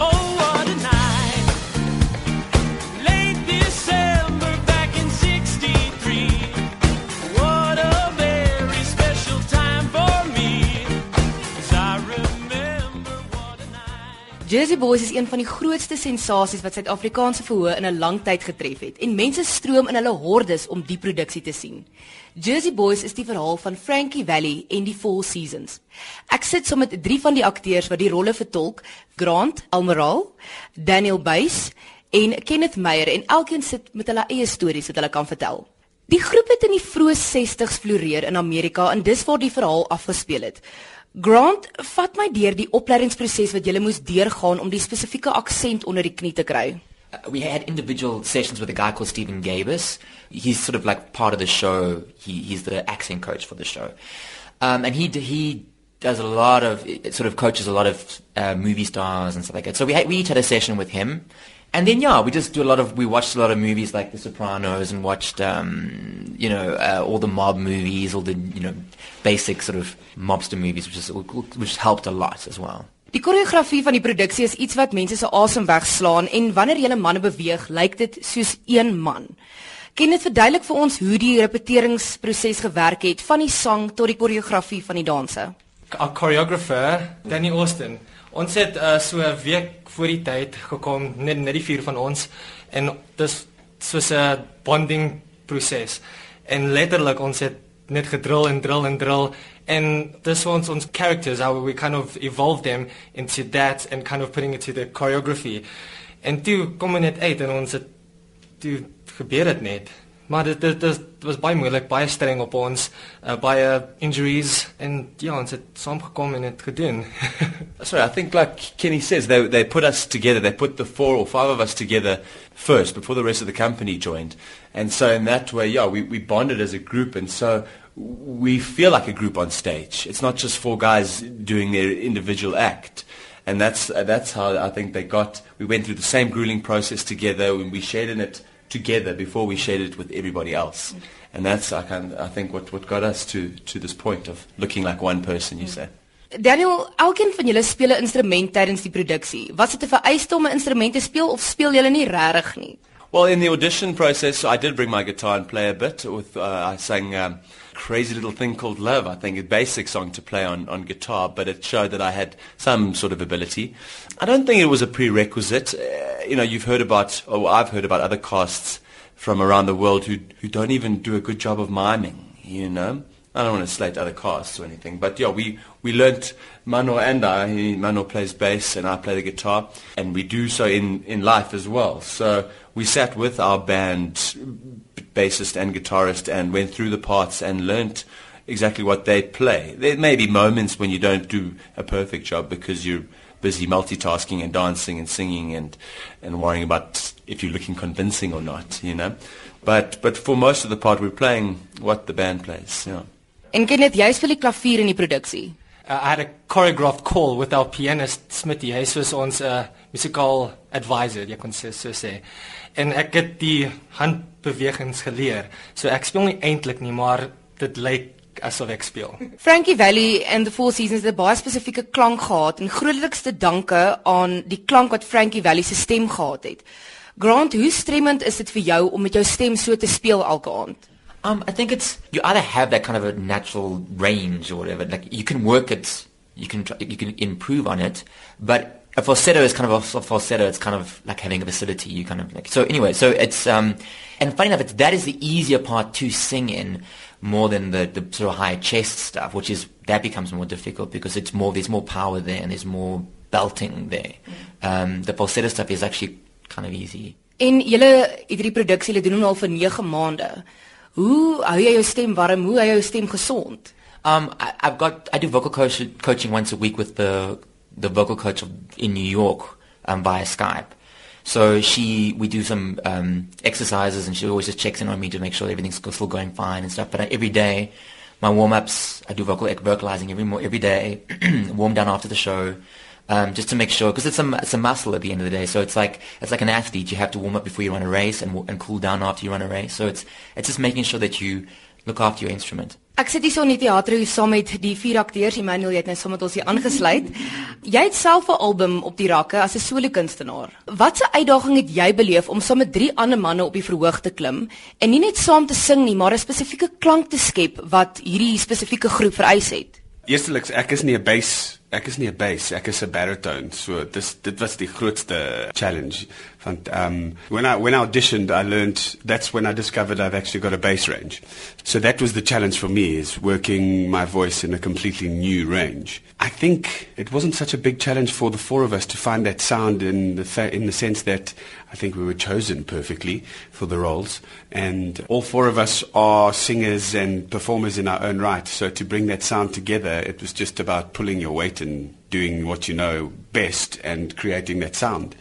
Oh, Jersey Boys is een van die grootste sensasies wat Suid-Afrikaanse verhoë in 'n lang tyd getref het en mense stroom in hulle hordes om die produksie te sien. Jersey Boys is die verhaal van Frankie Valli en die Four Seasons. Ek sit saam met drie van die akteurs wat die rolle vertolk, Grant Almeral, Daniel Buys en Kenneth Meyer en elkeen sit met hulle eie stories wat hulle kan vertel. Die groep het in die vroeë 60s floreer in Amerika en dis waar die verhaal afgespeel het. Grant, vat my deur die opleidingsproses wat jy moes deurgaan om die spesifieke aksent onder die knie te kry. Uh, we had individual sessions with a guy called Stephen Gabus. He's sort of like part of the show. He, he's the accent coach for the show, um, and he he does a lot of sort of coaches a lot of uh, movie stars and stuff like that. So we had, we each had a session with him, and then yeah, we just do a lot of we watched a lot of movies like The Sopranos and watched um, you know uh, all the mob movies, all the you know basic sort of mobster movies, which is which helped a lot as well. Die koreografie van die produksie is iets wat mense se asem wegslaan en wanneer jy manne beweeg, lyk dit soos een man. Ken dit verduidelik vir ons hoe die repeteringsproses gewerk het van die sang tot die koreografie van die danse. Our choreographer, Danny Austin. Ons het uh, so 'n week voor die tyd gekom, net net die vier van ons en dis soos 'n bonding proses. En letterlik ons het net gedrill en drill en drill and this one's ons characters how we kind of evolve them into that and kind of putting it to the choreography. En toe kom dit net uit en ons het toe gebeur dit net. Maar dit dit, dit was baie moeilik, baie streng op ons, uh, baie injuries en ja, ons het saamgekom en dit gedoen. Sorry, I think like Kenny says, they they put us together. They put the four or five of us together first before the rest of the company joined, and so in that way, yeah, we we bonded as a group, and so we feel like a group on stage. It's not just four guys doing their individual act. And that's uh, that's how I think they got. We went through the same grueling process together, and we shared in it together before we shared it with everybody else. And that's I, can, I think what, what got us to, to this point of looking like one person. You say. Daniel, elkeen van julle speel 'n instrument tydens die produksie. Was dit 'n vereiste om 'n instrument te speel of speel julle nie regtig nie? Well, in the audition process, I did bring my guitar and play a bit. With uh, I sang um, "Crazy Little Thing Called Love," I think a basic song to play on, on guitar, but it showed that I had some sort of ability. I don't think it was a prerequisite. Uh, you know, you've heard about, or I've heard about other casts from around the world who who don't even do a good job of miming. You know, I don't want to slate other casts or anything, but yeah, we we learnt Mano and I. Mano plays bass and I play the guitar, and we do so in in life as well. So we sat with our band bassist and guitarist and went through the parts and learnt exactly what they play. There may be moments when you don't do a perfect job because you're busy multitasking and dancing and singing and and worrying about if you're looking convincing or not, you know. But but for most of the part we're playing what the band plays, yeah. En Kenneth, jy speel die klavier in. Uh, I had a choreographed call with our pianist Smitty. Hy was ons uh, musical advisor, jy kon sê so sê. En ek het die handbewegings geleer. So ek speel nie eintlik nie, maar dit lyk asof ek speel. Frankie Valli and the Four Seasons het 'n baie spesifieke klank gehad en grootlikste danke aan die klank wat Frankie Valli se stem gehad het. Grant, hoe stremmend is dit vir jou om met jou stem so te speel elke aand? Um, I think it's you either have that kind of a natural range or whatever. Like you can work it, you can try, you can improve on it, but a falsetto is kind of a, a falsetto. It's kind of like having a facility. You kind of like so anyway. So it's um, and funny enough, it's, that is the easier part to sing in more than the the sort of higher chest stuff, which is that becomes more difficult because it's more there's more power there and there's more belting there. Um, the falsetto stuff is actually kind of easy. En julle het hierdie produksie hulle doen hom al vir 9 maande. Hoe hou jy jou stem warm? Hoe hou jy jou stem gesond? Um, I, I've got I do vocal coach, coaching once a week with the the vocal coach in New York um, via Skype. So she we do some um, exercises and she always just checks in on me to make sure everything's still going fine and stuff. But every day, my warm ups I do vocal vocalizing every every day, warm down after the show. Um, just to make sure, because it's a it's a muscle at the end of the day. So it's like it's like an athlete. You have to warm up before you run a race and and cool down after you run a race. So it's it's just making sure that you look after your instrument. Ek sit hier so in die teaterhuis saam met die vier akteurs. Emmanuel, jy het nou saam met ons hier aangesluit. Jy het self 'n album op die rakke as 'n solo kunstenaar. Watse uitdaging het jy beleef om saam met drie ander manne op die verhoog te klim en nie net saam te sing nie, maar 'n spesifieke klank te skep wat hierdie spesifieke groep vereis het? Eersteliks, ek is nie 'n bass ek is nie 'n bass, ek is 'n baritone. So dis dit was die grootste challenge um when I when I auditioned I learned that's when I discovered I've actually got a bass range. So that was the challenge for me is working my voice in a completely new range. I think it wasn't such a big challenge for the four of us to find that sound in the th- in the sense that I think we were chosen perfectly for the roles and all four of us are singers and performers in our own right. So to bring that sound together it was just about pulling your weight and doing what you know best and creating that sound.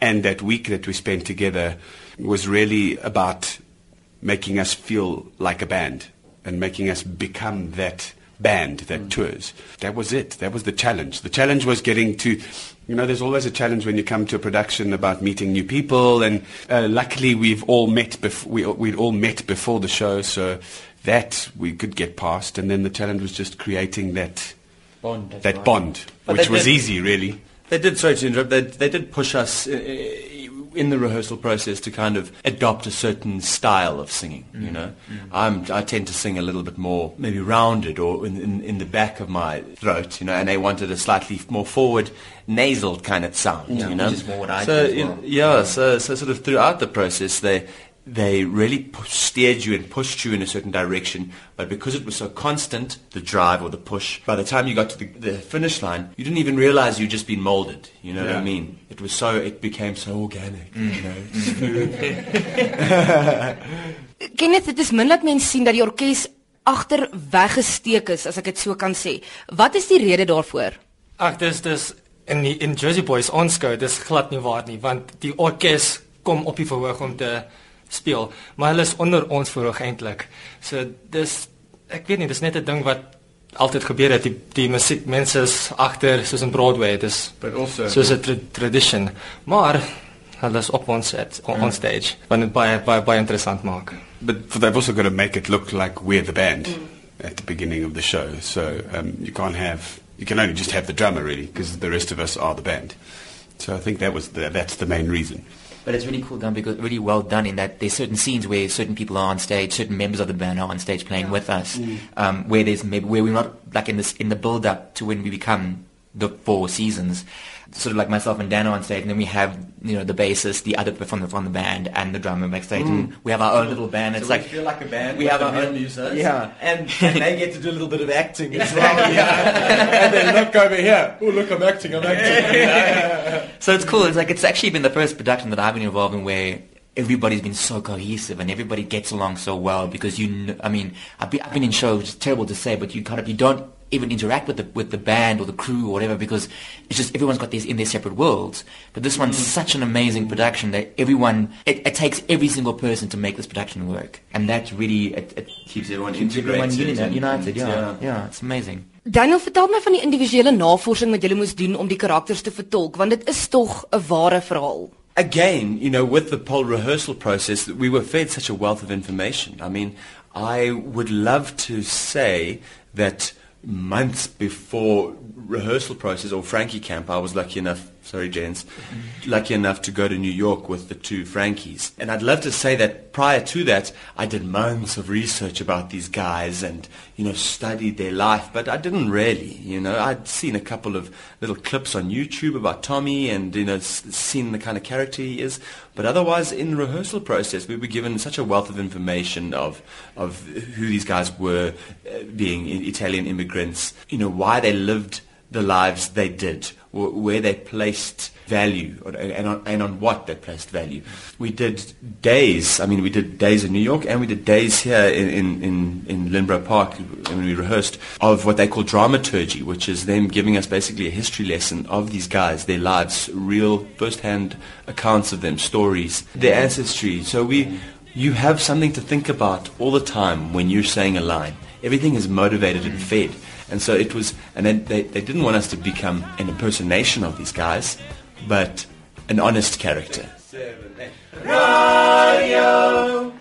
And that week that we spent together was really about making us feel like a band and making us become that band that tours. That was it. That was the challenge. The challenge was getting to, you know, there's always a challenge when you come to a production about meeting new people. And uh, luckily, we've all met. Bef- we we'd all met before the show, so that we could get past. And then the challenge was just creating that Bond. that right. bond, But which was easy, really. They did, sorry to interrupt, they, they did push us uh, uh, in the rehearsal process to kind of adopt a certain style of singing, you mm-hmm. know. Mm-hmm. I'm, I tend to sing a little bit more maybe rounded or in, in, in the back of my throat, you know, and they wanted a slightly more forward nasal kind of sound, Yeah, you know. which is more what I so, well. know, yeah, mm-hmm. so, so sort of throughout the process, they they really steered you and pushed you in a certain direction, but because it was so constant, the drive or the push, by the time you got to the, the finish line, you didn't even realize you'd just been molded. You know what I Yeah. mean? It was so, it became so organic, Mm. you know. smooth. Kenneth, dit is min dat mense sien dat die orkes agter weggesteek is, as ek dit so kan sê. Wat is die rede daarvoor? Ag dis dis in die, in Jersey Boys onskou, dis glad nie waar nie want die orkes kom op die verhoog om te speel, maar hulle is onder ons verhoog eintlik. So dis ek weet nie, dis net 'n ding wat altyd gebeur het. Die die musiek mense is agter soos in Broadway, dis But also, soos 'n tra tradition. Maar hulle is op ons set, on, on stage, wat dit baie baie baie interessant maak. But they've also got to make it look like we're the band at the beginning of the show. So um, you can't have, you can only just have the drummer really, because the rest of us are the band. So I think that was the, that's the main reason. But it's really cool done because really well done in that there's certain scenes where certain people are on stage, certain members of the band are on stage playing with us, um, where there's maybe where we're not like in this in the build up to when we become the four seasons, sort of like myself and Dan are on stage, and then we have you know the bassist, the other from the from the band, and the drummer backstage, and mm. we have our own little band. It's like feel like a band. we have our own yeah. and, and they get to do a little bit of acting as Exactly. and then look over here. Oh, look, I'm acting, I'm acting. So it's cool. It's like it's actually been the first production that I've been involved in where everybody's been so cohesive and everybody gets along so well because you. Kn- I mean, I've been, I've been in shows. It's terrible to say, but you kind of you don't even interact with the with the band or the crew or whatever because it's just everyone's got these in their separate worlds. But this one's mm. such an amazing production that everyone it, it takes every single person to make this production work, and that really it, it Keeps everyone keeps everyone integrated united. and- united yeah, yeah. yeah, it's amazing. Daniel, vertel my van die individuele navorsing wat jy moes doen om die karakters te vertolk, want dit is tog 'n ware verhaal. again, you know, with the poll rehearsal process, that we were fed such a wealth of information. I mean, I would love to say that months before rehearsal process or Frankie camp, I was lucky enough, sorry, gents, lucky enough to go to New York with the two Frankies. And I'd love to say that prior to that, I did months of research about these guys and, you know, studied their life, but I didn't really, you know, I'd seen a couple of little clips on YouTube about Tommy and, you know, seen the kind of character he is. But otherwise, in the rehearsal process, we were given such a wealth of information of, of who these guys were, uh, being Italian immigrants, you know, why they lived the lives they did, where they placed value, and on, and on what they placed value. We did days, I mean, we did days in New York, and we did days here in, in, in, in Park, when we rehearsed, of what they call dramaturgy, which is them giving us basically a history lesson of these guys, their lives, real first-hand accounts of them, stories, their ancestry. So we, you have something to think about all the time when you're saying a line. Everything is motivated and fed. And so it was, and then they, they didn't want us to become an impersonation of these guys, but an honest character. Radio,